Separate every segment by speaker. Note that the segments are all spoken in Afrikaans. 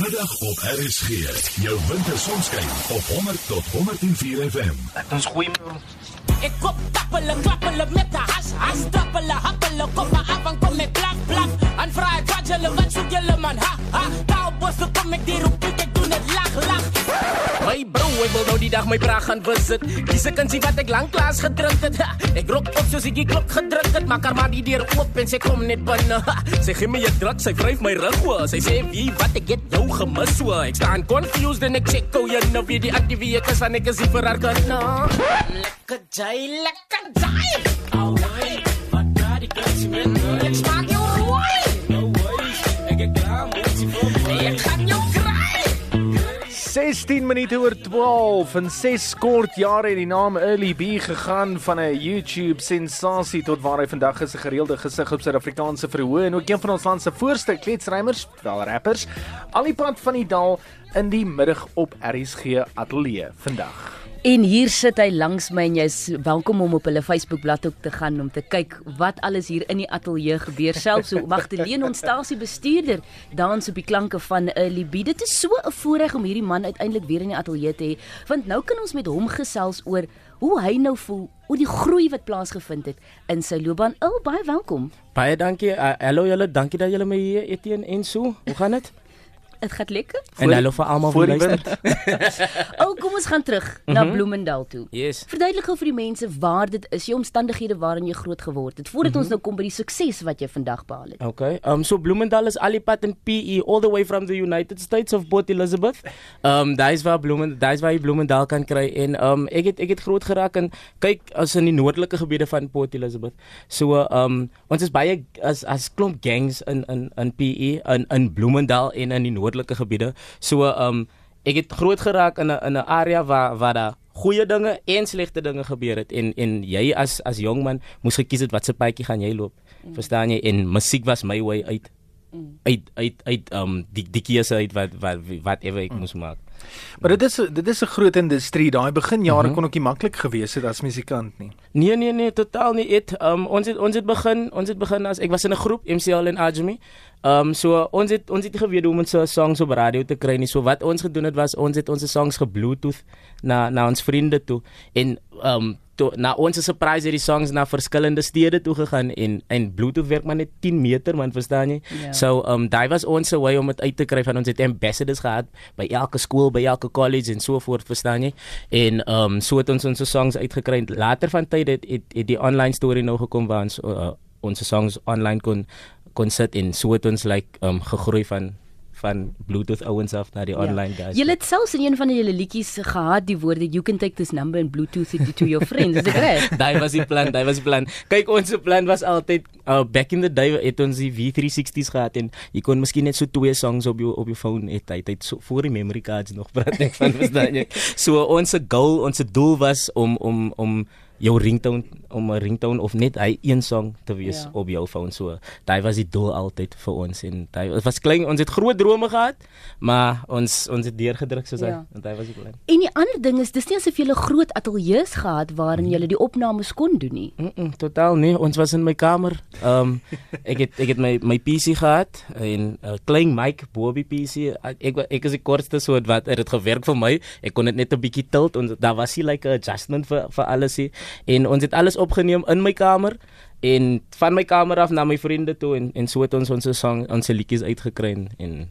Speaker 1: Middag op RSG. Jou wintersonskyn op 100 tot 104 FM.
Speaker 2: Ons gooi
Speaker 3: Ik kop tappelen, klappelen met de has, has trappelen, happelen, kom maar af en kom ik blaf, blaf. En vraag ik wat jullie, wat zoek jullie man, ha, ha. Koubossen kom ik die roep, ik doe het lach, lach.
Speaker 4: My bro, ek wil nou die dag my praat gaan visit. Dis ek kan sien wat ek lank klaas gedrink het. Ha, Ek rook op soos ek die klok gedruk het, maar maar die deur oop en sy kom net binne. Ha, Sy gee my 'n druk, sy vryf my rug. Sy sê wie wat ek het jou gemis so. Ek staan confused en ek check hoe jy nou weer die ek is ek is nie vir haar kan nou.
Speaker 3: Lekker jai, lekker jai. Alright, wat daar die kans met. Ik smaak jou rooi.
Speaker 5: 16 minute oor 12 en 6 kort jare het die naam Early B gegaan van 'n YouTube sensasie tot waar hy vandag is 'n gereelde gesig op Suid-Afrikaanse verhoë en ook een van ons land se voorste kletsrymers, wel rappers, al die pad van die dal in die middag op RSG ateljee vandag.
Speaker 6: En hier sit hy langs my en jy's welkom om op hulle Facebookblad ook te gaan om te kyk wat alles hier in die ateljee gebeur. Selfs so Magdalene ons stasiebestuurder dans op die klanke van 'n Libie. Dit is so 'n voorreg om hierdie man uiteindelik weer in die ateljee te hê, want nou kan ons met hom gesels oor hoe hy nou voel oor die groei wat plaasgevind het in sy loopbaan. Oh, baie welkom.
Speaker 4: Baie dankie. Uh, hallo julle, dankie dat julle my hier Etienne en so. Hoe gaan dit?
Speaker 6: Dit gaan lekker.
Speaker 4: En hallo vir almal wat luister.
Speaker 6: O, oh, kom ons gaan terug na Bloemendal toe.
Speaker 4: Yes.
Speaker 6: Verduidelik gou vir die mense waar dit is, die omstandighede waarin jy groot geword het, voordat ons nou kom by die sukses wat jy vandag behaal het.
Speaker 4: Okay. Um so Bloemendal is alipad in PE all the way from the United States of Port Elizabeth. Um daai's waar Bloemen daai's waar jy Bloemendal kan kry en um ek het ek het groot geraak en kyk as in die noordelike gebiede van Port Elizabeth. So um ons is baie as as klomp gangs in in in PE in in Bloemendal en in die noordelike gebiede. So um ek het groot geraak in 'n in 'n area waar waar daar goeie dinge en slegte dinge gebeur het en en jy as as jong man moes gekies het watse paadjie gaan jy loop. Mm. Verstaan jy? En musiek was my way uit mm. uit uit uit um die die keuse uit wat wat whatever ek mm. moes maak.
Speaker 5: Maar dit is dit is 'n groot industrie. Daai beginjare mm -hmm. kon ook nie maklik gewees het as musikant nie.
Speaker 4: Nee nee nee, totaal nie. Dit um ons het ons het begin, ons het begin as ek was in 'n groep MCL en Ajmi. Um so ons het ons het nie geweet hoe om ons songs op radio te kry nie. So wat ons gedoen het was ons het ons songs gebluetooth na na ons vriende toe en um to, na ons surprise het die songs na verskillende stede toe gegaan en en bluetooth werk maar net 10 meter man verstaan jy
Speaker 6: Ja.
Speaker 4: so um daai was ons se way om dit uit te kry van ons het ambassadors gehad by elke skool by elke college en so voort verstaan jy en um so het ons ons songs uitgekry later van tyd het, het het die online storie nou gekom waar ons uh, ons songs online kon kon sit en so het ons like um gegroei van van bluetooth ouens af na die online guys
Speaker 6: Jy het selfs in een van julle liedjies gehad die woorde you can take this number and bluetooth it to your friends. Is dit reg?
Speaker 4: daai was die plan, daai was die plan. Kyk, ons se plan was altyd uh, back in the day het ons die V360s gehad en jy kon miskien net so twee songs op jou op jou phone hê. Dit het so voor die memory cards nog praat ek van verstaan jy. So ons se goal, ons se doel was om om om jou ringtone om 'n ringtone of net hy een song te wees
Speaker 6: Ja.
Speaker 4: op jou phone. So daai was die doel altyd vir ons en daai dit was klein, ons het groot drome gehad, maar ons ons het deurgedruk soos
Speaker 6: Ja.
Speaker 4: hy en daai was die plan.
Speaker 6: En die ander ding is dis nie asof jy 'n groot ateljee's gehad waarin jy die opnames kon doen nie.
Speaker 4: Mm -mm, totaal nie. Ons was in my kamer. Ehm um, ek het ek het my my PC gehad en 'n uh, klein mic bo op die PC. Ek ek is die kortste soort wat het dit gewerk vir my. Ek kon dit net 'n bietjie tilt en daar was nie like 'n adjustment vir vir alles nie. En ons het alles opgeneem in my kamer en van my kamer af na my vriende toe en en so het ons ons song ons liedjies uitgekry en, en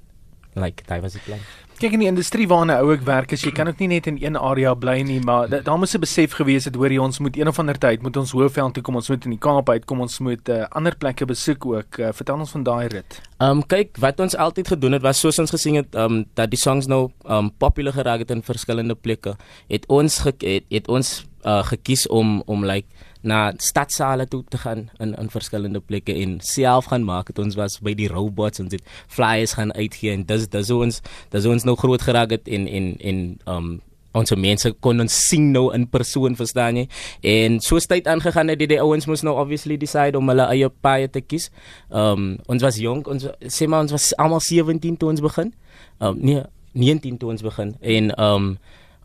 Speaker 4: like daai was die plan.
Speaker 5: Kyk in die industrie waarna ou ek werk, is jy kan ook nie net in een area bly nie, maar da- daar moes 'n besef gewees het hoor jy ons moet een of ander tyd moet ons Hoofveld toe kom, ons moet in die Kaap uitkom, ons moet uh, ander plekke besoek ook. Uh, vertel ons van daai rit.
Speaker 4: Ehm um, kyk, wat ons altyd gedoen het was soos ons gesien het, ehm um, dat die songs nou ehm um, populêr geraak het in verskillende plekke. Het ons het, het ons uh, gekies om om like na stadsale toe te gaan in in verskillende plekke en self gaan maak het ons was by die robots ons het flyers gaan uitgee en dis dis ons dis ons nou groot geraak het en en en um, ons mense kon ons sien nou in persoon verstaan jy en soos tyd aangegaan het die, die ouens moes nou obviously decide om hulle eie paie te kies. Um, ons was jonk ons sê maar ons was almal 17 toe ons begin. Um, nee 19 toe ons begin en um,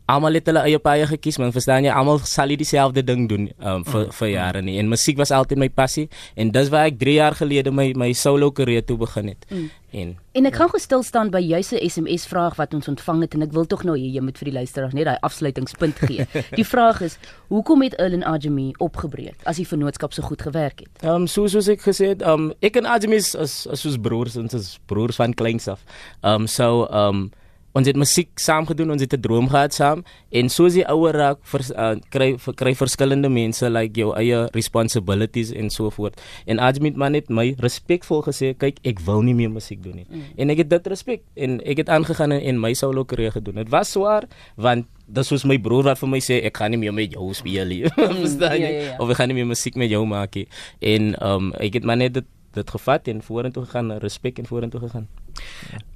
Speaker 4: almal het hulle eie paie gekies, man, verstaan jy? Almal sal dieselfde ding doen um, vir vir jare nie. En musiek was altyd my passie en dis waar ek 3 jaar gelede my my solo karier toe begin het. Mm. En
Speaker 6: En ek gaan gou stil staan by jou se SMS vraag wat ons ontvang het en ek wil tog nou hê jy moet vir die luisteraars net daai afsluitingspunt gee. Die vraag is: Hoekom het Earl en Ajami opgebreek as die vennootskap so goed gewerk het?
Speaker 4: Ehm um, soos soos ek gesê het, ehm um, ek en Admis as as soos broers ons is broers van kleins af. Ehm um, so ehm um, ons het musiek saam gedoen, ons het 'n droom gehad saam en soos jy ouer raak, vers, uh, kry kry verskillende mense like jou eie responsibilities en so voort. En Admit man het my respekvol gesê, kyk, ek wil nie meer musiek doen nie. Mm. En ek het dit respek en ek het aangegaan en, en my solo karier gedoen. Dit was swaar want Dit soos my broer wat vir my sê ek gaan nie meer met jou speel nie. Verstaan jy? Ja, ja, ja. Of ek gaan nie meer musiek met jou maak nie. En um, ek het maar net dit dit gevat en vorentoe gegaan, respek en vorentoe gegaan.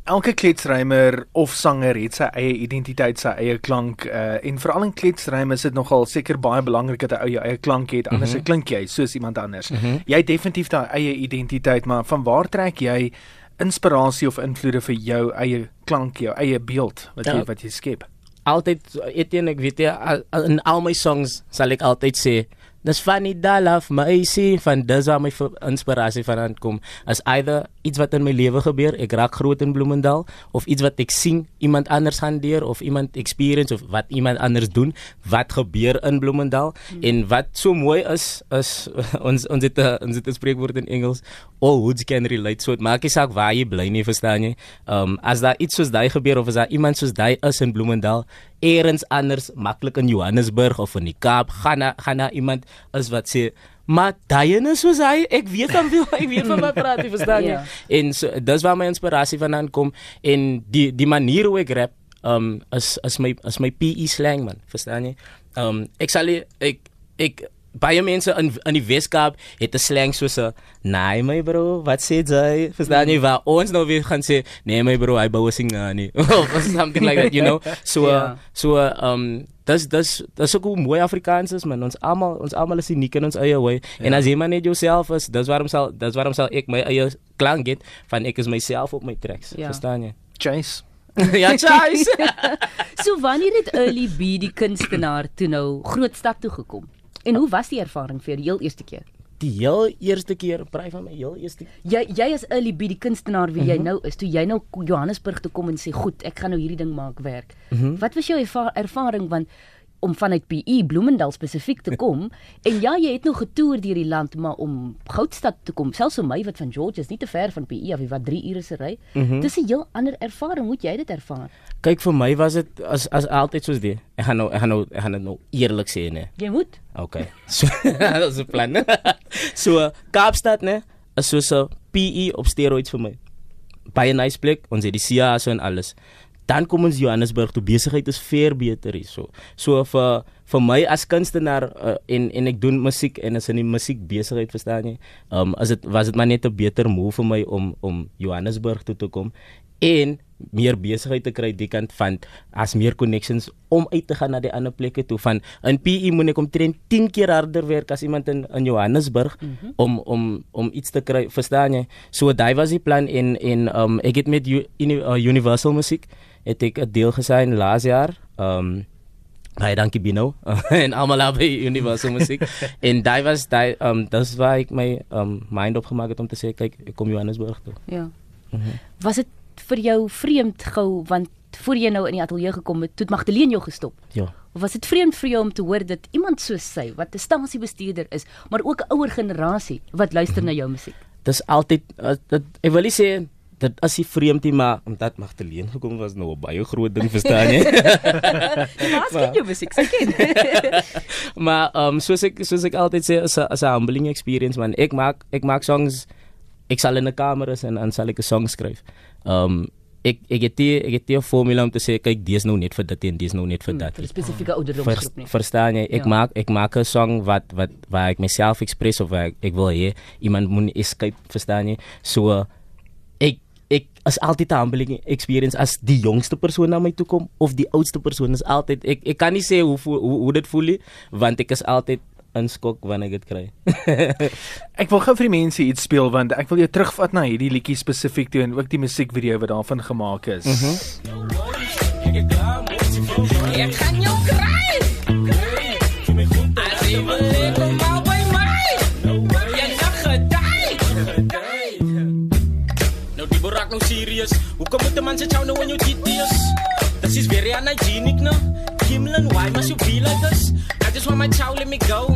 Speaker 5: Elke kletsrymer of sanger het sy eie identiteit, sy eie klank uh, en veral in kletsryme is dit nogal seker baie belangrik dat 'n ou jou eie klank het anders mm -hmm. klink jy soos iemand anders. Mm -hmm. Jy het definitief daai eie identiteit, maar van waar trek jy inspirasie of invloede vir jou eie klank, jou eie beeld wat jy ja. wat jy skep?
Speaker 4: Altyd Etienne, ek weet jy in al my songs sal ek altyd sê Dis van die dalaf my sien van dis waar my inspirasie vandaan kom. As either iets wat in my lewe gebeur, ek raak groot in Bloemendal of iets wat ek sien iemand anders gaan deur of iemand experience of wat iemand anders doen, wat gebeur in Bloemendal hmm. en wat so mooi is is ons ons het ons het 'n spreekwoord in Engels, all woods can relate. So dit maak nie saak waar jy bly nie, verstaan jy? Um as daar iets soos daai gebeur of as daar iemand soos daai is in Bloemendal, eers anders maklik in Johannesburg of in die Kaap gaan na, gaan na iemand is wat sê maar daai is soos hy ek weet dan wie ek weet van my praat jy verstaan jy ja. en so dis waar my inspirasie vandaan kom en die die manier hoe ek rap um is is my is my PE slang man. Verstaan jy? Um ek sal ek ek baie mense in in die Weskaap het 'n slang soos 'n nee my bro wat sê jy? Verstaan jy? Waar ons nou weer gaan sê nee my bro hy bou sing nou nie. Or something like that you know? So yeah. so um dis dis dis ook hoe mooi Afrikaans is man. Ons almal ons almal is uniek in ons eie way yeah. en as jy maar net jouself is dis waarom sal dis waarom sal ek my eie klank het van ek is myself op my tracks. Yeah. verstaan jy?
Speaker 5: Chase.
Speaker 4: Ja Chase.
Speaker 6: So wanneer het early B die kunstenaar toe nou groot stad toe gekom En hoe was die ervaring vir jou heel eerste keer?
Speaker 4: Die heel eerste keer, praai van my heel eerste.
Speaker 6: Jy jy is Early B die kunstenaar wie mm -hmm. jy mhm. nou is. Toe jy nou Johannesburg toe kom en sê, "Goed, ek gaan nou hierdie ding maak werk." Mm -hmm. Wat was jou ervaring want om vanuit PE Bloemendal spesifiek te kom. En ja jy het nog getoer deur die land maar om Goudstad te kom selfs vir my wat van George is nie te ver van PE of wat 3 ure se ry. Mm -hmm. dis 'n heel ander ervaring moet jy dit ervaar?
Speaker 4: Kyk vir my was dit as as altyd soos dit ek gaan nou ek gaan nou ek gaan dit nou eerlik sê nee
Speaker 6: jy moet.
Speaker 4: Okay so dis 'n plan so Kaapstad nee is soos 'n PE op steroids vir my. Baie nice plek ons het die CIA so en alles dan kom ons Johannesburg toe besigheid is ver beter hier so. So vir vir my as kunstenaar uh, en en ek doen musiek en as in die musiek besigheid verstaan jy. Um as dit was dit maar net 'n beter move vir my om om Johannesburg toe te kom en meer besigheid te kry die kant van as meer connections om uit te gaan na die ander plekke toe van in PE moet ek omtrent 10 keer harder werk as iemand in in Johannesburg mm -hmm. om om om iets te kry verstaan jy so daai was die plan en en um ek het met U, uh, Universal Music het ek 'n deel gesign laas jaar. Ehm um, Baie dankie Bino en almal by Universal Music. en daai was daai ehm um, dis waar ek my ehm um, mind opgemaak het om te sê kyk ek kom Johannesburg toe.
Speaker 6: Ja. Mm -hmm. Was dit vir jou vreemd gou want voor jy nou in die ateljee gekom het, het Magdalene jou gestop?
Speaker 4: Ja.
Speaker 6: Of was dit vreemd vir jou om te hoor dat iemand soos sy wat 'n stasiebestuurder is, maar ook 'n ouer generasie wat luister mm -hmm. na jou musiek?
Speaker 4: Dis altyd uh, dit ek wil nie sê dit as jy vreemd nie maar omdat Magdalene gekom was nou 'n baie groot ding verstaan jy.
Speaker 6: Wat ken jy musiek se ken?
Speaker 4: maar um, soos ek soos ek altyd sê as 'n as 'n humbling experience man. Ek maak ek maak songs ek sal in 'n kamer is en dan sal ek 'n song skryf. Um, ek ek het die ek het die formule om te sê kyk dis nou net vir dit en dis nou net vir hmm, dat.
Speaker 6: Hmm, vir spesifieke ouderdomsgroep
Speaker 4: nie. Verstaan jy? Ek ja. maak ek maak 'n song wat wat waar ek myself express of ek, ek wil hê iemand moet escape, verstaan jy? So ek ek as altyd 'n humbling experience as die jongste persoon na my toe kom of die oudste persoon is altyd ek ek kan nie sê hoe hoe, hoe dit voel nie want ek is altyd in skok wanneer ek dit kry.
Speaker 5: ek wil gou vir die mense iets speel want ek wil jou terugvat na hierdie liedjie spesifiek toe en ook die musiekvideo wat daarvan gemaak is. Mm
Speaker 3: Ek gaan jou kry. As jy Hoekom moet 'n man se chow nou in jou GTS? This is very unhygienic no. Kimlan, why must you be like this? I just want my chow, let me go.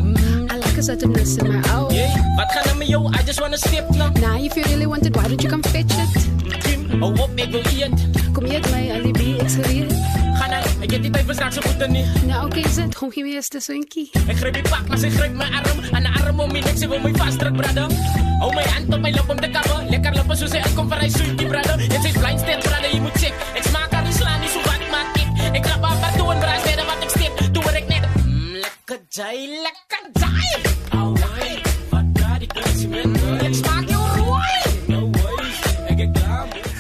Speaker 2: I like a certain mess in my own.
Speaker 3: Yeah, wat gaan er met jou? I just wanna step now.
Speaker 2: Now, if you really want it, why don't you come fetch it?
Speaker 3: Kim, hou op, ek wil eet.
Speaker 2: Kom met my
Speaker 3: vir straks se voete nie.
Speaker 2: Nou, oké, okay, sit. Kom hier weer eens te swinkie.
Speaker 3: Ek gryp die pak, maar sy gryp my arm, en 'n arm om my nek, sy wil my vasdruk, brother. Hou my hand op my lip om te cover, lekker lippe soos sy uitkom vir hy soetjie, brother. En sy's blind stil, brother, jy moet check. Ek smaak haar nie slaan nie, so wat maak ek? Ek klap haar wat toe en braai verder wat ek steek, toe word ek net. Mm, lekker jai, lekker jai. Au, wai, wat daar die kunsie met. Ek smaak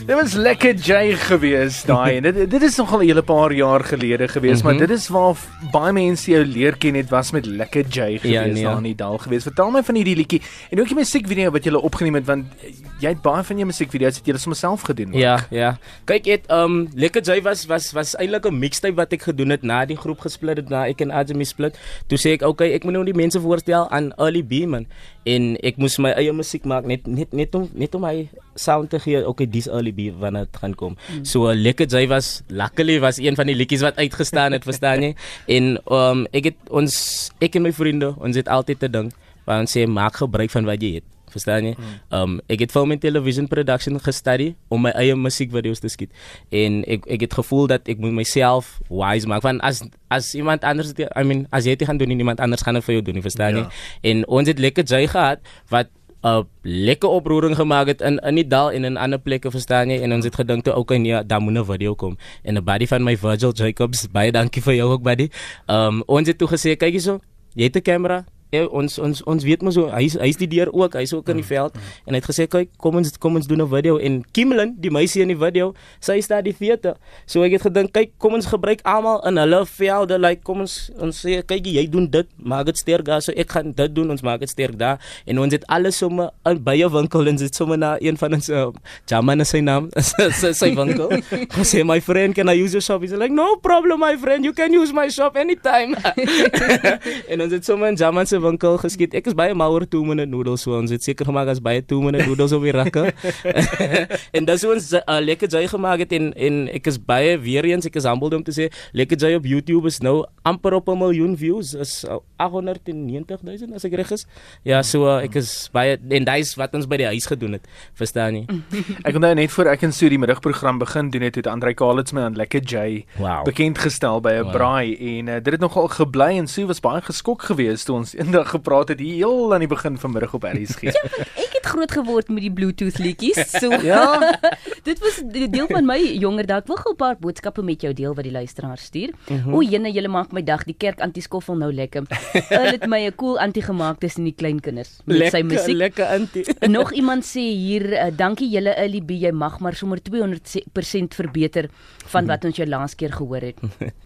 Speaker 5: Dit was lekker J gewees daai en dit dit is nogal 'n hele paar jaar gelede gewees, mm -hmm. maar dit is waar baie mense jou leer ken het was met lekker J gewees
Speaker 4: Ja, nee.
Speaker 5: daar in die dal gewees. Vertel my van hierdie liedjie en ook die musiekvideo wat jy gele opgeneem het want jy het baie van jou musiekvideo's het jy sommer self gedoen.
Speaker 4: Ja, ja. Kyk, het um Lekker J was was was eintlik 'n mixtape wat ek gedoen het na die groep gesplit het, na ek en Ajami split. Toe sê ek, "Oké, okay, ek moet nou die mense voorstel aan Early B man." En ek moes my eie musiek maak net net net om net om my sound te gee. Okay, dis Early B wanneer dit gaan kom. Mm. So Lekker J was luckily was een van die liedjies wat uitgestaan het, verstaan jy? En um ek het ons ek en my vriende, ons het altyd te dink, want ons sê maak gebruik van wat jy het. Verstaan jy? Um ek het film en television production gestudy om my eie musiekvideo's te skiet. En ek ek het gevoel dat ek moet myself wise maak want as as iemand anders I mean as jy dit gaan doen en iemand anders gaan dit vir jou doen, verstaan jy?
Speaker 5: Ja.
Speaker 4: En ons het lekker jy gehad wat 'n lekker oproering gemaak het in in die dal en in ander plekke verstaan jy? En ons het gedink toe okay nee daar moet 'n video kom. En 'n buddy van my Virgil Jacobs baie dankie vir jou ook buddy. Um ons het toe gesê kyk hierso jy het 'n kamera ons ons ons weet mos so hy's hy's die deur ook hy's ook in die veld. En hy het gesê kyk kom ons kom ons doen 'n video. En Kimlin die meisie in die video sy staan die theater. So ek het gedink kyk kom ons gebruik almal in hulle velde like kom ons ons sê kyk jy doen dit maak dit sterk daar. So ek gaan dit doen ons maak dit sterk daar. En ons het alles sommer in by 'n winkel en dit sommer na een van ons uh, Jaman is sy naam sy, sy winkel. Gesê my friend can I use your shop? He's like no problem my friend you can use my shop anytime. En ons het sommer in Jaman se winkel geskiet. Ek is baie mal oor 2 minute noodles so ons het seker gemaak as baie 2 minute noodles op die rakke. en dis hoe ons uh, lekker jy gemaak het en en ek is baie weer eens ek is humbled om te sê lekker jy op YouTube is nou amper op 'n miljoen views is uh, 890 000 as ek reg is. Ja, so uh, ek is baie en dis wat ons by die huis gedoen het. Verstaan jy?
Speaker 5: Ek onthou net voor ek en Sue die middagprogram begin doen het, het Andrei Kalitz my aan Lekker J
Speaker 4: Wow.
Speaker 5: bekend gestel by 'n
Speaker 4: Wow.
Speaker 5: braai en uh, dit het nogal gebly en Sue was baie geskok geweest toe ons eendag gepraat het hier heel aan die begin van middag op RSG.
Speaker 6: Ek het groot geword met die Bluetooth liedjies. So
Speaker 5: Ja.
Speaker 6: dit was die deel van my jonger dae. Ek wil gou 'n paar boodskappe met jou deel wat die luisteraars stuur. Mm -hmm. O, jene, julle maak my dag. Die kerk antiskoffel nou lekker. Hulle het my 'n cool anti gemaak tussen die kleinkinders met sy musiek.
Speaker 4: lekker antie.
Speaker 6: Nog iemand sê hier, uh, dankie julle B, jy mag maar sommer 200% verbeter van wat ons jou laas keer gehoor het.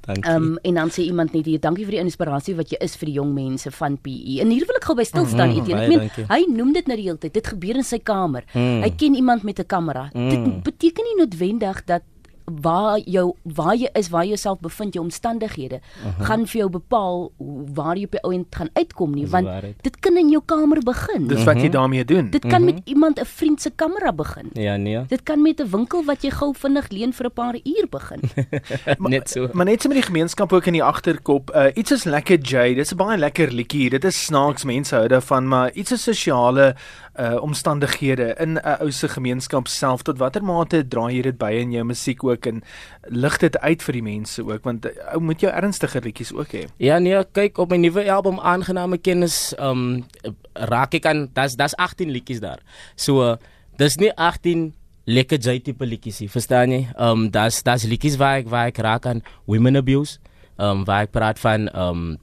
Speaker 4: Dankie.
Speaker 6: Um en dan sê iemand net hier, dankie vir die inspirasie wat jy is vir die jong mense van PE. En hier wil ek gou by stil staan,
Speaker 4: Mhm,
Speaker 6: Etienne.
Speaker 4: baie
Speaker 6: Ek meen,
Speaker 4: dankie.
Speaker 6: hy noem dit nou die hele tyd. Dit gebeur in sy kamer.
Speaker 4: Mm.
Speaker 6: Hy ken iemand met 'n kamera. Dit
Speaker 4: Mm.
Speaker 6: beteken nie noodwendig dat waar jou waar jy is, waar jy jouself bevind, jou omstandighede gaan vir jou bepaal hoe- waar jy op die ouend gaan uitkom nie, want dit kan in jou kamer begin.
Speaker 5: Dis wat jy daarmee doen.
Speaker 6: Dit kan met iemand 'n vriend se kamera begin.
Speaker 4: Ja, nee.
Speaker 6: Dit kan met 'n winkel wat jy gou vinnig leen vir 'n paar uur begin.
Speaker 4: Net so.
Speaker 5: Maar net so met die gemeenskap ook in die agterkop. Uh iets is lekker J. Dis 'n baie lekker liedjie. Dit is snaaks mense hou daarvan, maar iets is sosiale uh omstandighede in 'n ou se gemeenskap self tot watter mate draai jy dit by in jou musiek ook en lig dit uit vir die mense ook want uh, ou moet jou ernstiger liedjies ook hê.
Speaker 4: Ja nee, kyk op my nuwe album aangename kennis, um, raak ek aan das das 18 liedjies daar. So uh, dis nie 18 lekker jy tipe liedjies verstaan jy? Ehm um, das das liedjies waar ek waar ek raak aan women abuse, ehm um, waar ek praat van ehm um,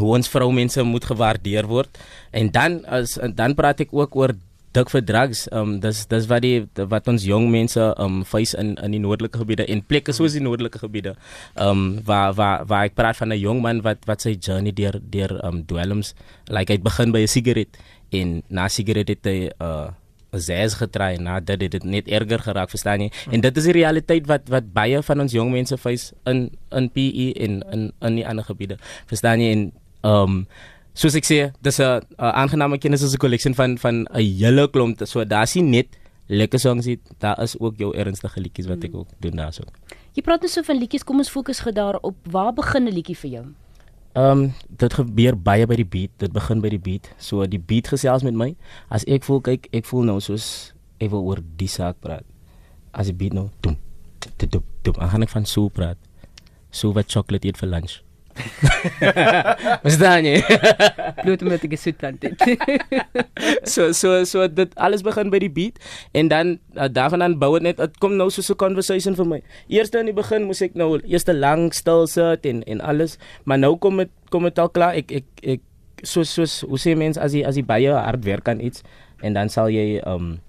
Speaker 4: hoe ons vroumense moet gewaardeer word. En dan as dan praat ek ook oor dik vir drugs. Ehm um, dis dis wat die wat ons jong mense ehm um, face in in die noordelike gebiede en plekke soos die noordelike gebiede. Ehm um, waar waar waar ek praat van 'n jong man wat wat sy journey deur deur ehm um, dwelms like hy het begin by 'n sigaret en na sigaret het hy uh zes getry en na dit het dit net erger geraak, verstaan jy? En dit is die realiteit wat wat baie van ons jong mense face in in PE en in in die ander gebiede. Verstaan jy? En um, soos ek sê, dis 'n aangename kennis is 'n collection van van 'n hele klomp. So daar's nie net lekker songs nie, daar is ook jou ernstige liedjies wat ek ook doen daarso.
Speaker 6: Jy praat net so van liedjies, kom ons fokus gou daarop. Waar begin 'n liedjie vir jou?
Speaker 4: Ehm um, dit gebeur baie by die beat. Dit begin by die beat. So die beat gesels met my. As ek voel kyk, ek voel nou soos ek wil oor die saak praat. As die beat nou dum dum dum, dan gaan ek van so praat. So wat chocolate eet vir lunch. Verstaan jy?
Speaker 6: Bloot omdat ek 'n soet tand het.
Speaker 4: so so so dit alles begin by die beat en dan uh, daarvan dan bou dit net dit kom nou soos 'n conversation vir my. Eerste in die begin moes ek nou eers lank stil sit en en alles, maar nou kom dit kom dit al klaar. Ek ek ek soos soos hoe sê mense as jy as jy baie hard werk aan iets en dan sal jy um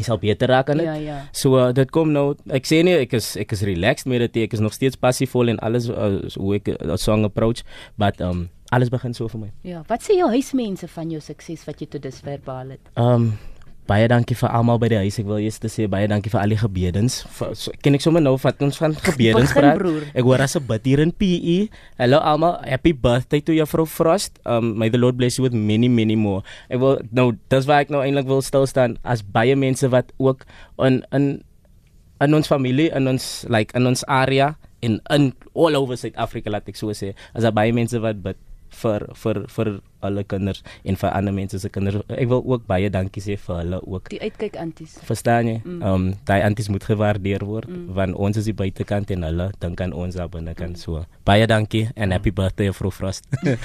Speaker 4: jy sal beter raak aan dit.
Speaker 6: Ja, ja.
Speaker 4: So uh, dit kom nou ek sê nie ek is ek is relaxed met dit, ek is nog steeds passievol en alles uh, hoe ek uh, song approach, but um alles begin so vir my.
Speaker 6: ja, wat sê jou huismense van jou sukses wat jy tot dusver behaal het?
Speaker 4: Um baie dankie vir almal by die huis. Ek wil eers te sê baie dankie vir al die gebedens. So, ken ek sommer nou vat ons van gebedens
Speaker 6: Begin,
Speaker 4: praat.
Speaker 6: broer.
Speaker 4: Ek hoor as 'n bid hier in PE. Hallo almal, happy birthday to juffrou Frost. Um may the Lord bless you with many many more. Ek wil nou dis waar ek nou eintlik wil stil staan as baie mense wat ook in in in ons familie in ons like in ons area en in all over South Africa laat ek so sê. As daar baie mense wat bid vir vir vir alle kinders en vir ander mense se kinders. Ek wil ook baie dankie sê vir hulle ook.
Speaker 6: Die uitkyk anties.
Speaker 4: Verstaan jy? Ehm um, daai anties moet gewaardeer word mm. want ons is die buitekant en hulle dink aan ons daar binnekant so. Baie dankie en happy birthday vrou Frost.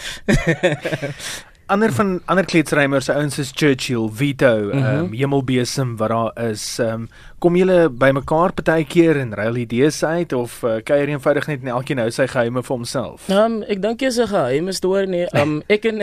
Speaker 5: Ander van ander kletsrymers, ouens is Churchill, Vito, ehm
Speaker 4: Mhm.
Speaker 5: um, Hemelbesem wat daar is. Ehm um, kom julle bymekaar partykeer en ruil idees uit of uh, kuier eenvoudig net en elkeen hou sy geheime vir homself?
Speaker 4: Ehm um, ek dink jy's 'n geheime storie nie. Ehm um, ek en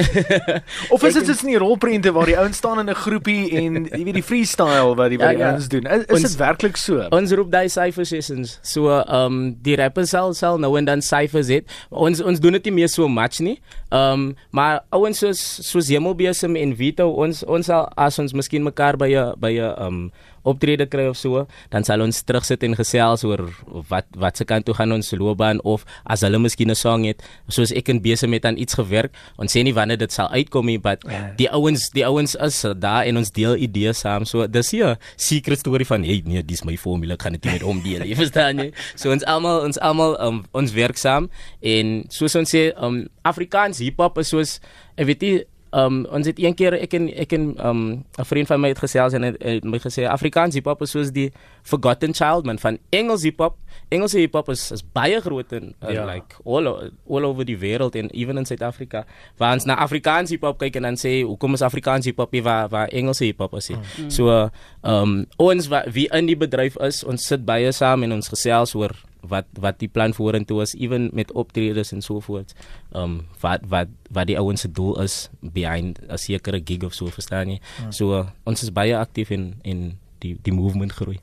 Speaker 5: Of is dit soos in die rolprente waar die ouens staan in 'n groepie en jy weet die freestyle wat die
Speaker 4: Ja,
Speaker 5: die
Speaker 4: ja.
Speaker 5: ouens doen? Is, is
Speaker 4: Ons-
Speaker 5: dit werklik so?
Speaker 4: ons roep daai cypher sessions. So ehm um, die rappers sal sal nou en dan cyphers het. Ons ons doen dit nie meer so much nie. Ehm um, maar ouens soos soos Hemelbesem en Vito ons ons sal as ons miskien mekaar by 'n by 'n ehm um, optrede kry of so, dan sal ons terugsit en gesels oor wat wat se kant toe gaan ons loopbaan of as hulle miskien 'n song het, soos ek en besig met aan iets gewerk. Ons sê nie wanneer dit sal uitkom nie, but die ouens die ouens is daar en ons deel idees saam. So dis hier secret storie van hey nee, dis my formule, ek gaan dit nie met hom deel. Jy verstaan jy? So ons almal ons almal um, ons werk saam en soos ons sê, um, Afrikaans hiphop is soos ek weet nie Um ons het een keer ek en ek en um 'n vriend van my het gesels en het, het my gesê Afrikaans hiphop is soos die forgotten child man van Engels hiphop. Engelse hiphop is, is baie groot in uh,
Speaker 5: Ja.
Speaker 4: like all all over die wêreld en even in Suid-Afrika. Waar ons na Afrikaans hiphop kyk en dan sê hoekom is Afrikaans hiphop nie waar waar Engelse hiphop is nie.
Speaker 5: Hmm.
Speaker 4: So uh, um ons wa, wie in die bedryf is, ons sit baie saam en ons gesels oor wat wat die plan vorentoe is even met optredes en so voort. Um wat wat wat die ouens se doel is behind 'n sekere gig of so verstaan jy. So uh, ons is baie aktief in in die die movement groei.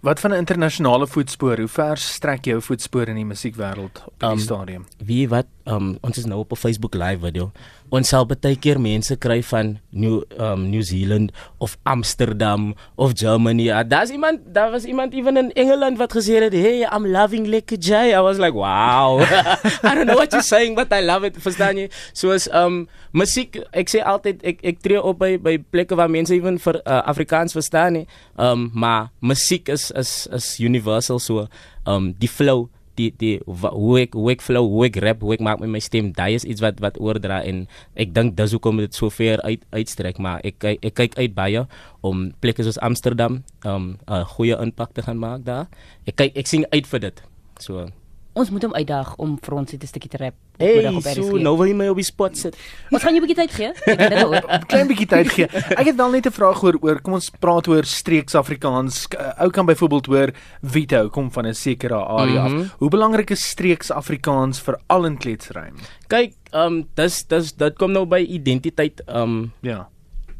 Speaker 5: Wat van 'n internasionale voetspoor? Hoe ver strek jou voetspoor in die musiekwêreld op hierdie
Speaker 4: Um,
Speaker 5: stadium?
Speaker 4: Wie wat um ons is nou op 'n Facebook live video. Ons sal baie keer mense kry van New um New Zealand of Amsterdam of Germany. Uh, Daar's iemand, daar was iemand even in Engeland wat gesê het, "Hey, I'm loving Lekker J." I was like, "Wow." I don't know what you're saying, but I love it. Verstaan jy? Soos um musiek, ek sê altyd ek ek tree op by by plekke waar mense even vir uh, Afrikaans verstaan nie. Um maar musiek is is is universal so um die flow die die hoe ek hoe ek flow hoe ek rap hoe ek maak met my stem daai is iets wat wat oordra en ek dink dis hoekom dit so ver uit uitstrek maar ek kyk ek kyk uit baie om plekke soos Amsterdam um 'n goeie impak te gaan maak daar. Ek kyk ek sien uit vir dit. So
Speaker 6: Ons moet hom uitdaag om vir ons net 'n stukkie te rap. op
Speaker 4: hey
Speaker 6: middag op
Speaker 4: so
Speaker 6: RSG.
Speaker 4: nou wil jy my op die spot sit
Speaker 6: Ons gaan jou 'n bietjie tyd gee. Ek het dit.
Speaker 5: 'n Klein bietjie tyd gee. Ek het wel net 'n vraag oor oor kom ons praat oor streeks Afrikaans. K- Ou kan byvoorbeeld hoor Vito kom van 'n sekere area mm
Speaker 4: Mhm.
Speaker 5: af. Hoe belangrik is streeks Afrikaans veral in kletsrym?
Speaker 4: kyk um dis dis dit kom nou by identiteit um
Speaker 5: Ja.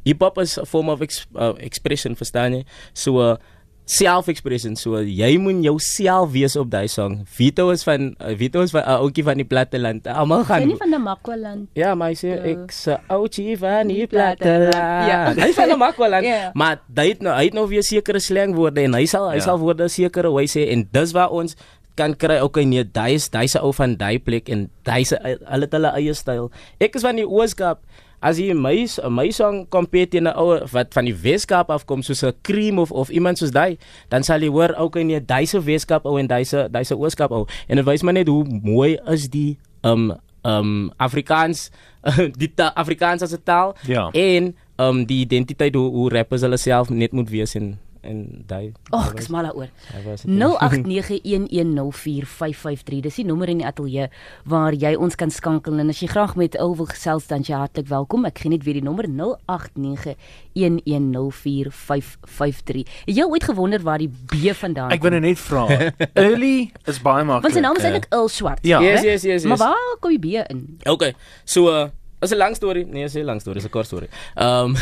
Speaker 4: hip hop is 'n form of ex, uh, expression verstaan jy so uh, self-expression. So jy moet jouself wees op daai song. Vito is van uh, Vito is van 'n uh, ouetjie van die platteland. Almal
Speaker 6: Sy
Speaker 4: gaan
Speaker 6: nie van Namakwaland.
Speaker 4: Ja, maar hy sê ek se ouetjie van die
Speaker 6: Die platteland. Ja.
Speaker 4: Hy is van Namakwaland.
Speaker 6: Ja.
Speaker 4: Maar hy het nou hy het nou weer sekere slangwoorde en hy sal hy
Speaker 5: Ja.
Speaker 4: sal woorde sekere hoe hy sê en dis waar ons kan kry okay nee, daai is daai se ou van daai plek en daai se hulle het hulle eie styl. Ek is van die Ooskaap. As jy my my song compete teen 'n ou wat van die Weskaap afkom soos 'n Cream of of iemand soos daai, dan sal jy hoor okay nee, daai se Weskaap ou en daai se daai se Ooskaap ou. En dit wys maar net hoe mooi is die um um Afrikaans die ta, Afrikaans as 'n taal
Speaker 5: Ja.
Speaker 4: en um die identiteit hoe, hoe rappers hulle self net moet wees en en daai
Speaker 6: Ag, ek is mal daaroor.
Speaker 4: daai was dit.
Speaker 6: 0891104553. Dis die nommer in die ateljee waar jy ons kan skakel en as jy graag met ou wil gesels dan jy hartlik welkom. Ek gee net weer die nommer 0891104553. Het jy ooit gewonder waar die B vandaan
Speaker 5: Ek wil net vra. Early is baie maklik.
Speaker 6: Want sy naam is eintlik Earl Swart.
Speaker 5: Ja.
Speaker 4: Yes, yes, yes, yes.
Speaker 6: Maar waar kom die B in?
Speaker 4: Okay. So uh is 'n lang storie. Nee, is 'n lang storie, is 'n kort storie. Um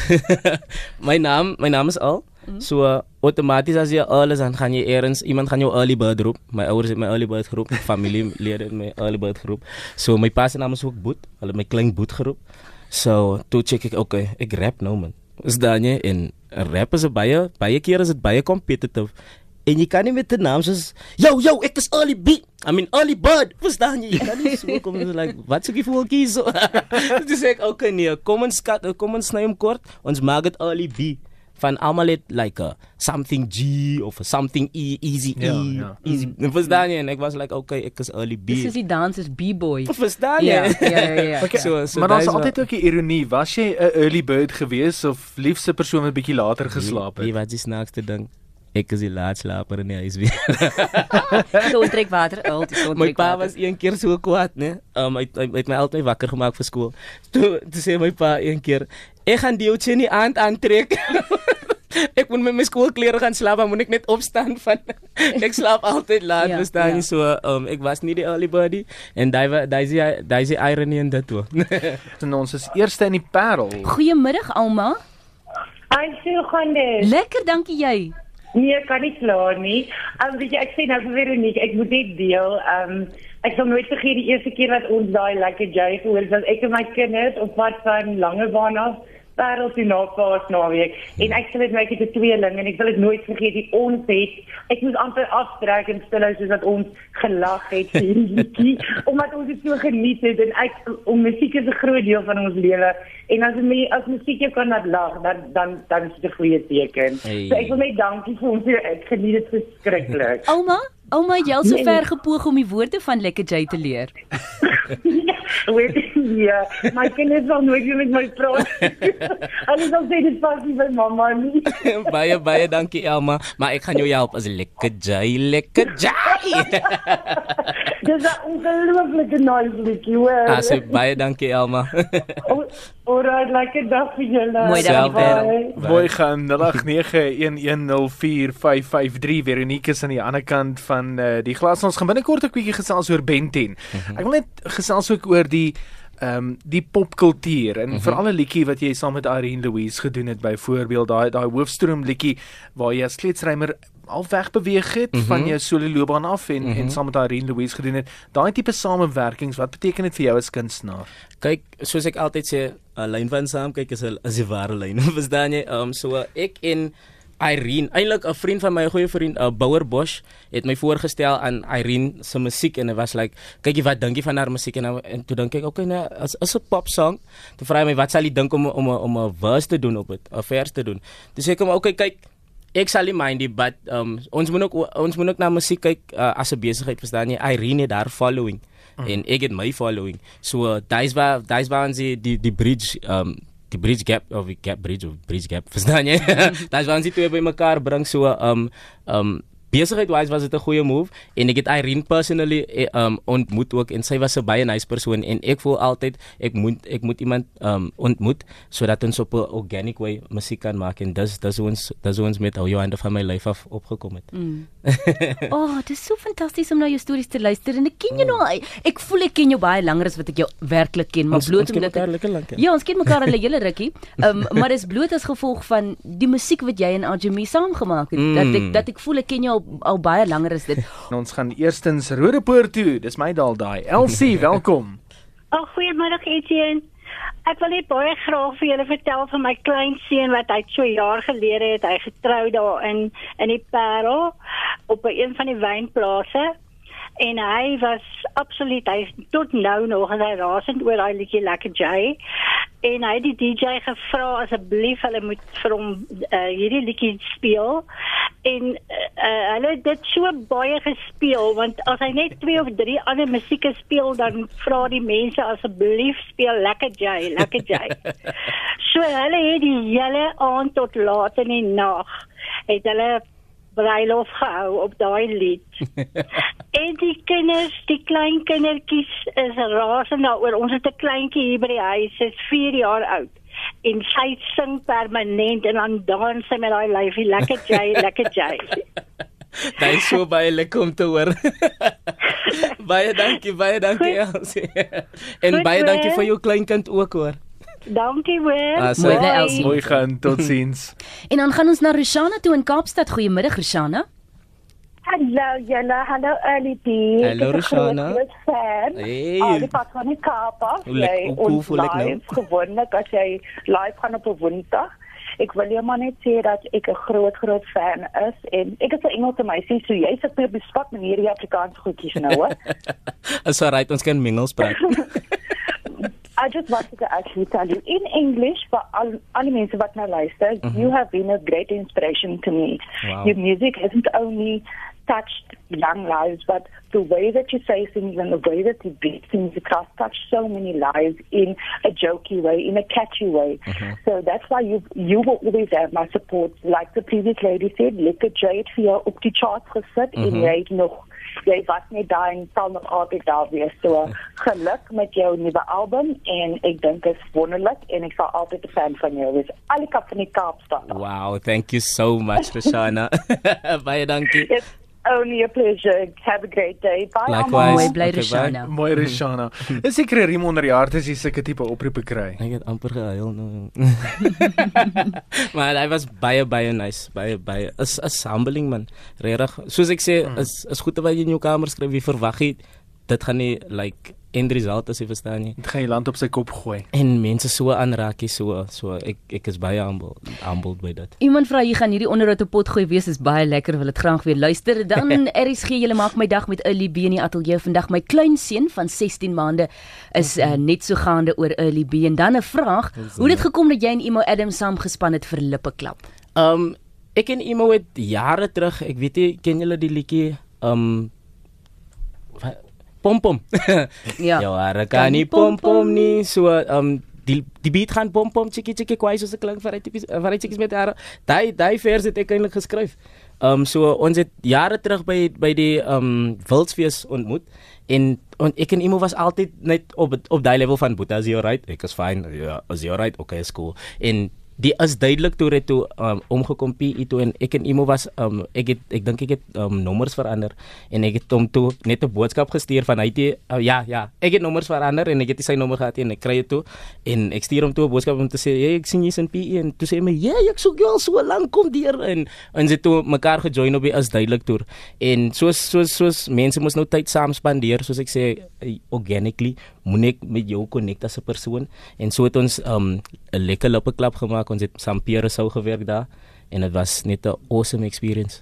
Speaker 4: my naam, my naam is Al. So uh, outomaties as jy Al is dan gaan jy eers iemand gaan jou early bird roep. My ouers het my early bird geroep, familielede het my early bird geroep. So my pa se naam is ook Boet. Hulle my klein Boet geroep. So toe check ek okay, ek rap nou man. Is dan jy en rap is baie baie keer is dit baie competitive. En jy kan nie met 'n naam soos yo yo ek is early beat. I mean early bird. Verstaan jy? Jy kan nie so kom en like wat soek jy vir kies? So dis ek okay nee, kom ons skat kom ons sny hom kort. Ons maak dit early B van almal het like a something G of a something E easy E
Speaker 5: Ja, ja.
Speaker 4: easy. Verstaan jy? En ek was like okay, ek is early B.
Speaker 6: Dis is die dans is B-boy.
Speaker 4: Verstaan jy?
Speaker 6: Ja, ja, ja, ja.
Speaker 5: Okay,
Speaker 4: So- so
Speaker 5: maar daar's altyd ook 'n ironie. Was jy 'n early bird gewees of liefste persoon wat bietjie later geslaap het?
Speaker 4: wat is snaakste ding? Ek is die laatslaper in die huis weer.
Speaker 6: So trek water uit, so
Speaker 4: my
Speaker 6: trek
Speaker 4: pa
Speaker 6: water.
Speaker 4: was een keer so kwaad, né? Um hy hy het my altyd wakker gemaak vir skool. Toe toe sê my pa een keer, "Ek gaan die ouetjie nie aand aantrek." ek moet met my skoolklere gaan slaap, dan moet ek net opstaan van ek slaap altyd laat,
Speaker 6: Ja,
Speaker 4: ja, verstaan
Speaker 6: ja.
Speaker 4: jy? So um ek was nie die early birdie en daai daai daai irony in dit toe.
Speaker 5: En ons is eerste in die Parel.
Speaker 6: Goeiemiddag Alma.
Speaker 7: Hy sê gaan dit.
Speaker 6: Lekker, dankie jy.
Speaker 7: Nee, ek kan nie kla nie. Um, weet jy, ek sê nou vir Veronique, ek moet net deel. Um ek sal nooit vergeet die eerste keer wat ons daai lekker jy gehoor het, was ek en my kinders op pad van Langebaan af Parel toe na Paas naweek en ek sê dit my het 'n tweeling en ek sal dit nooit vergeet die ons het ek moes amper aftrek en stil hou soos wat ons gelag het vir hierdie liedjie omdat ons dit so geniet het en ek om musiek is 'n groot deel van ons lewe en as jy as musiek jou kan laat lag dan dan dan is dit 'n goeie teken.
Speaker 4: Hey.
Speaker 7: So ek wil net dankie vir ons ek geniet dit verskriklik.
Speaker 6: Alma, Alma, jy het so
Speaker 7: Nee.
Speaker 6: ver gepoog om die woorde van Lekker J te leer.
Speaker 7: Weet jy, ja, my kinders sal nooit weer met my praat. Hulle sal sê dit pas nie by mamma nie.
Speaker 4: baie baie dankie Elma, maar ek gaan jou help as lekker jy, lekker jy.
Speaker 7: Dis 'n ongelooflike nice liedjie, hoor.
Speaker 4: As baie dankie Elma.
Speaker 7: Alright, lekker dag vir julle.
Speaker 6: Mooi dag,
Speaker 4: Selfde.
Speaker 7: Bye.
Speaker 5: Mooi gaan 0891104553 Veronique is aan die ander kant van uh, die glas. Ons gaan binnekort 'n bietjie gesels oor Ben 10. Ek wil net gesels ook oor die ehm um, die popkultuur en mm -hmm. veral 'n liedjie wat jy saam met Irene Louise gedoen het byvoorbeeld daai daai hoofstroom liedjie waar jy as kleuterrymer al weg beweeg het mm -hmm. van jou solo loopbaan af en mm -hmm. en saam met Irene Louise gedoen het. Daai tipe samewerkings, wat beteken dit vir jou as kunstenaar?
Speaker 4: Kyk, soos ek altyd sê, 'n lyn van saam kyk is 'n is 'n ware lyn. Verstaan jy? Um so ek en Irene, eintlik 'n vriend van my, 'n goeie vriend, uh, Bouwer Bosch, het my voorgestel aan Irene se musiek en dit was like, kykie wat dink jy van haar musiek en, nou- en toe dink ek, okay, nou as is 'n pop song. Toe vra hy my wat sal jy dink om om om 'n verse te doen op dit, 'n vers te doen. Toe sê ek hom, okay, kyk, ek sal nie mind die but um, ons moet ook ons moet ook na musiek kyk uh, as 'n besigheid verstaan jy Irene het haar following mm. en ek het my following so uh, daai's waar daai's waar ons die, die bridge um, die bridge gap of die gap bridge of bridge gap verstaan jy? Daai's waar ons die twee by mekaar bring so um um besigheid-wise was dit 'n goeie move en ek het Irene personally eh, um ontmoet ook en sy was 'n baie nice persoon en ek voel altyd ek moet ek moet iemand um ontmoet sodat ons op 'n organic way musiek kan maak en dis dis ons dis ons met ou Johan van my lyf af opgekom het.
Speaker 6: Mm. oh, dit is so fantasties om na jou stories te luister en ek ken jou nou. Ek voel ek ken jou baie langer as wat ek jou werklik ken, maar
Speaker 4: Ons-
Speaker 6: bloot
Speaker 4: ons
Speaker 6: omdat ek
Speaker 4: lank, ja.
Speaker 6: Ja, ons ken mekaar al 'n hele rukkie. Um, maar dis bloot as gevolg van die musiek wat jy en Ajami saamgemaak het mm. dat ek dat ek voel ek ken jou al, al baie langer as dit.
Speaker 5: En ons gaan eerstens Rodepoort toe. Dis my daal daai. Elsie, welkom.
Speaker 8: Oh, goeiemiddag Etienne. Ek wil net baie graag vir julle vertel van my kleinseun wat hy so jaar gelede het hy getrou daar in in die Parel op een van die wynplase. En hy was absoluut hy is tot nou nog en hy rasend oor daai liedjie Lekker Jay. En hy het die DJ gevra asseblief hulle moet vir hom uh, hierdie liedjie speel. En uh, hulle het dit so baie gespeel want as hy net twee of drie ander musieke speel dan vra die mense asseblief speel Lekker Jay, Lekker Jay. so hulle het die hele aand tot laat in die nag het hulle bruilof gehou op daai lied. en die kinders, die klein kindertjies is rasend daaroor. Ons het 'n kleintjie hier by die huis, sy's 4 jaar oud. En sy sing permanent en dan dans sy met daai lyfie lekker Jay, lekker Jay.
Speaker 4: Dit is so baie lekker om te hoor. baie dankie, baie dankie Elsie. en
Speaker 8: Goed,
Speaker 4: baie dankie vir jou kleinkind ook hoor.
Speaker 8: Dankie hoor.
Speaker 4: Ah, so-
Speaker 6: Mooi.
Speaker 5: Mooi gaan. Totsiens.
Speaker 6: En dan gaan ons na Roshana toe in Kaapstad. Goeiemiddag Roshana.
Speaker 9: Hallo julle, hallo B.
Speaker 4: Hallo, Roshana. Hey.
Speaker 9: Al die pad van die Kaap af.
Speaker 4: Hoe cool voel ek nou?
Speaker 9: live gewoonlik as jy live gaan op 'n Woensdag. Ek wil jou maar net sê dat ek 'n groot groot fan is en ek is 'n Engelse meisie, so jy sit my op die spot met hierdie Afrikaanse goedjies nou, hoor.
Speaker 4: Is alright, ons kan mingels praat.
Speaker 9: I just wanted to actually tell you in English for all, all mense wat nou luister, mhm. you have been a great inspiration to me.
Speaker 4: Wow.
Speaker 9: Your music hasn't only touched young lives, but the way that you say things and the way that you beat things across touched so many lives in a jokey way, in a catchy way. Mhm. So that's why you you will always have my support. Like the previous lady said, Lekker J het vir jou op die charts gesit en mhm. jy het nog jy was net daar en sal nog altyd daar wees. So geluk met jou nuwe album en ek dink dit is wonderlik en ek sal altyd 'n fan van jou wees. Al die kap van die Kaapstad.
Speaker 4: Wow, thank you so much Roshana. baie dankie.
Speaker 9: It's only a pleasure. Have a great day. Bye.
Speaker 4: Likewise.
Speaker 6: Mooi bly
Speaker 4: Okay,
Speaker 6: Roshana.
Speaker 5: Mooi Roshana. Is seker riem onder die hart as jy sulke tipe oproepe kry.
Speaker 4: Ek het amper gehuil nou. maar hy was baie baie nice, baie baie is is humbling man. Regtig. Soos ek sê, is is goed terwyl jy in jou kamer skryf, wie verwag jy dit gaan nie like end result as jy verstaan nie.
Speaker 5: Dit gaan jy land op sy kop gooi.
Speaker 4: En mense so aanraak, jy so so ek ek is baie humble humbled by dit.
Speaker 6: Iemand vra hier gaan hierdie onderhoud op pot gooi wees is baie lekker wil dit graag weer luister. Dan RSG julle maak my dag met Early B in die ateljee vandag. My kleinseun van 16 maande is uh, net so gaande oor Early B en dan 'n vraag, hoe het dit gekom dat jy en Emo Adams saamgespan het vir Lippeklap?
Speaker 4: Um ek en Imo het jare terug, ek weet nie ken julle die liedjie um Pom pom.
Speaker 6: Ja.
Speaker 4: Ja, hare kan nie pom pom nie. So um die die beat gaan pom pom chiki chiki kwai soos 'n klink vir hy vir hy chickies met hare. Daai daai vers het ek eintlik geskryf. Um so ons het jare terug by by die um Wildsfees ontmoet en en ek en Imo was altyd net op op daai level van Boeta is jy alright? Ek is fine. Ja, is jy alright? Okay, is cool. En die is duidelik toe het toe um, omgekom PE toe en ek en Imo was um, ek het ek dink ek het um, nommers verander en ek het hom toe net 'n boodskap gestuur van hy het uh, ja ja ek het nommers verander en ek het sy nommer gehad en ek kry dit toe en ek stuur hom toe 'n boodskap om te sê hey, ek sien jy's in PE en toe sê hy my ja ek soek jou al so lank kom deur en en sy toe mekaar gejoin op die is duidelik toer en soos soos soos mense mos nou tyd saam spandeer soos ek sê eh, organically moet ek met jou connect as 'n persoon. En so het ons um 'n lekker lippe klap gemaak. Ons het saam Pierre sou gewerk daar en dit was net 'n awesome experience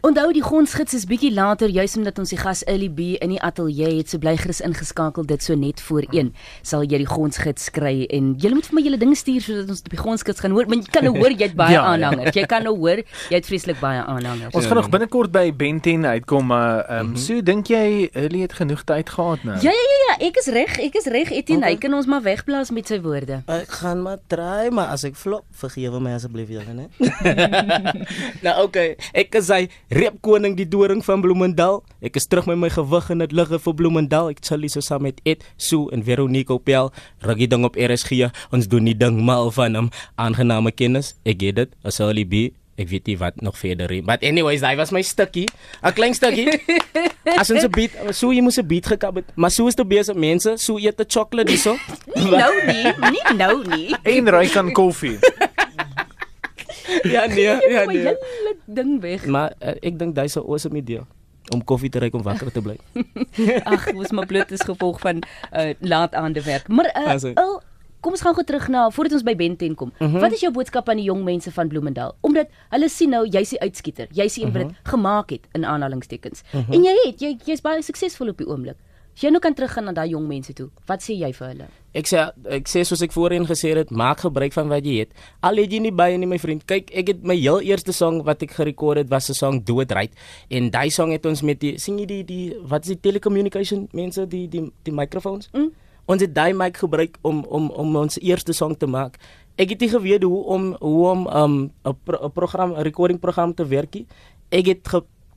Speaker 6: Onthou die gonsgids is bietjie later juis omdat ons die gas Illy B in die ateljee het, so bly gerus ingeskakel dit so net voor 1 sal jy die gonsgids kry en jy moet vir my julle dinge stuur sodat ons die gonsgids gaan hoor. Want jy kan nou hoor jy het baie
Speaker 5: Ja, ja.
Speaker 6: aanhangers. Jy kan nou hoor jy het vreeslik baie aanhangers.
Speaker 5: Ons gaan nog binnekort by Ben 10 uitkom, maar ehm um, so dink jy Hurley het genoeg tyd gehad nou?
Speaker 6: Ja ja ja ja, ek is reg, ek is reg. Etienne,
Speaker 4: Okay.
Speaker 6: hy kan ons maar wegblaas met sy woorde.
Speaker 10: Ek gaan maar try, maar as ek flop, vergewe my asseblief julle, né?
Speaker 4: nou okay, ek hy reepkoning die doring van Bloemendal. Ek is terug met my gewig in dit ligge vir Bloemendal. Ek chill hier so saam met Ed, Sue en Veronique Opel. Ruggie ding op RSG. Ons doen die ding mal van hom. Aangename kennis. Ek het dit. As Holly B. Ek weet nie wat nog verder nie. But anyways, daai was my stukkie. 'n Klein stukkie. As ons 'n beat, so jy moes 'n beat gekap het. Maar so is dit besig mense. So eet 'n chocolate hierso.
Speaker 6: Nie nou nie, nie nou nie.
Speaker 5: En ry aan koffie.
Speaker 4: ja nee, ja nee.
Speaker 6: hele ding weg.
Speaker 4: Maar uh, ek dink dis 'n awesome idee om koffie te ry om wakker te bly.
Speaker 6: Ag, was maar bloot is gevolg van uh, laat aande werk. Maar uh,
Speaker 4: hy-
Speaker 6: il, kom ons gaan gou terug na voordat ons by Ben 10 kom.
Speaker 4: Mhm.
Speaker 6: Wat is jou boodskap aan die jong mense van Bloemendal? Omdat hulle sien nou jy's die uitskieter. Jy's die een wat dit gemaak het in aanhalingstekens.
Speaker 4: Mhm.
Speaker 6: En jy het jy jy's baie suksesvol op die oomblik. As jy nou kan teruggaan na daai jong mense toe, wat sê jy vir hulle?
Speaker 4: Ek sê ek sê soos ek voorheen gesê het, maak gebruik van wat jy het. Al het jy nie baie nie my vriend. Kyk, ek het my heel eerste song wat ek gerekord het was 'n song Dood Right en daai song het ons met die sien jy die die wat is die telecommunication mense die die die microphones?
Speaker 6: Mm.
Speaker 4: Ons het daai mic gebruik om om om ons eerste song te maak. Ek het nie geweet hoe om hoe om um 'n pro, 'n program 'n recording program te werk nie. Ek het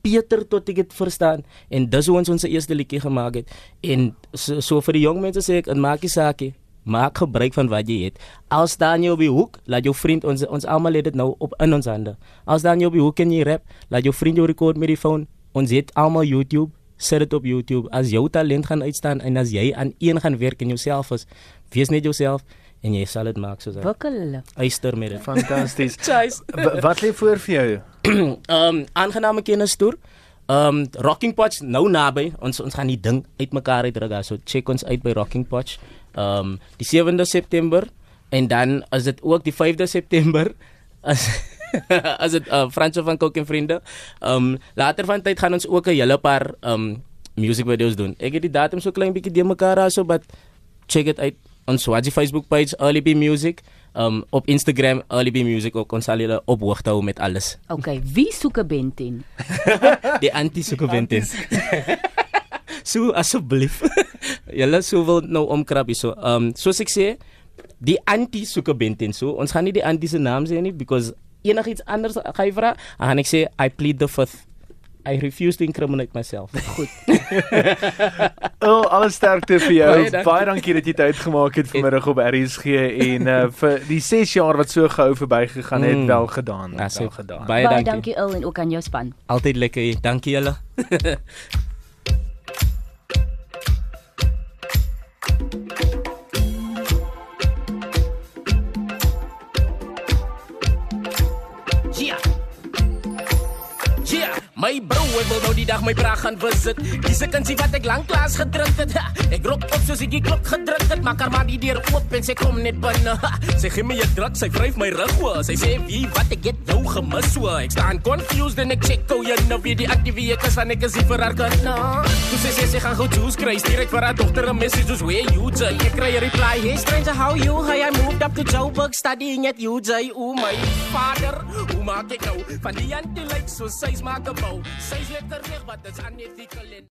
Speaker 4: gepeter tot ek dit verstaan en dis hoe ons ons eerste liedjie gemaak het. En so, so vir die jong mense sê ek, en maak nie saak nie. Maak gebruik van wat jy het. Al staan jy op die hoek, laat jou vriend ons ons almal het dit nou op in ons hande. Al staan jy op die hoek en jy rap, laat jou vriend jou rekord met die foon. Ons het almal YouTube sit dit op YouTube. As jou talent gaan uitstaan en as jy aan een gaan werk en jouself is, wees net jouself en jy sal dit maak soos.
Speaker 6: Wikkel.
Speaker 4: Eyster met dit.
Speaker 5: Fantasties. Wat lê voor vir jou?
Speaker 4: um aangename kennis toer. Um Rocking Potch nou naby. Ons ons gaan die ding uitmekaar uitdruk. daar. So check ons uit by Rocking Potch. Um die 7de September en dan as dit ook die 5de September as as dit uh, Franso van Kok en vriende. Um later van tyd gaan ons ook 'n hele paar um music videos doen. Ek het die datum so klein bietjie de mekaar daarso, but check dit uit ons Swazi Facebook page Early B Music. Um op Instagram Early B Music ook ons sal julle op hoogte hou met alles.
Speaker 6: Okay, wie soek 'n Ben 10?
Speaker 4: Die anti-sukuventis. so asseblief. Julle sou wil nou omkrap hier so. Um soos ek sê, die anti-sukuventis. So ons gaan nie die anti se naam sê nie because enigiets anders gaan jy vra, dan gaan ek sê I plead the fifth. I refuse to incriminate myself. Goed.
Speaker 5: Oh, alles sterkte vir jou.
Speaker 4: Baie
Speaker 5: Baie
Speaker 4: dankie.
Speaker 5: dankie, dat jy tyd gemaak het vanmiddag op RSG en uh, vir die 6 jaar wat so gehou verbygegaan het,
Speaker 4: Mm.
Speaker 5: wel gedaan.
Speaker 4: As
Speaker 5: Wel
Speaker 4: ek-
Speaker 5: gedaan.
Speaker 4: Baie
Speaker 6: Baie
Speaker 4: dankie.
Speaker 6: dankie Il en ook aan jou span.
Speaker 4: Altyd lekker. hier. Dankie julle.
Speaker 3: my bro, ek wil nou die dag my bra gaan visit. Dis 'n kansie wat ek lank klaas gedrink het. Ha, Ek rok op soos ek die klok gedruk het, maar maar die deur oop en sy kom net binne. Ha, Sy gee my 'n druk, sy vryf my rug oor. Sy sê wie wat ek het jou gemis so. Ek staan confused en ek check hoe jy nou weer die aktief ek is van ek is vir haar nou. Toe sy sê sy gaan gou juice kry, stuur ek vir haar dogter 'n message soos where you Jay. Ek kry 'n reply, hey stranger, how you? Hey, I moved up to Joburg studying at UJ. Oh my father, hoe maak ek nou van die anti like so sy's maak 'n bou. Sy's lekker reg wat dit's unethical en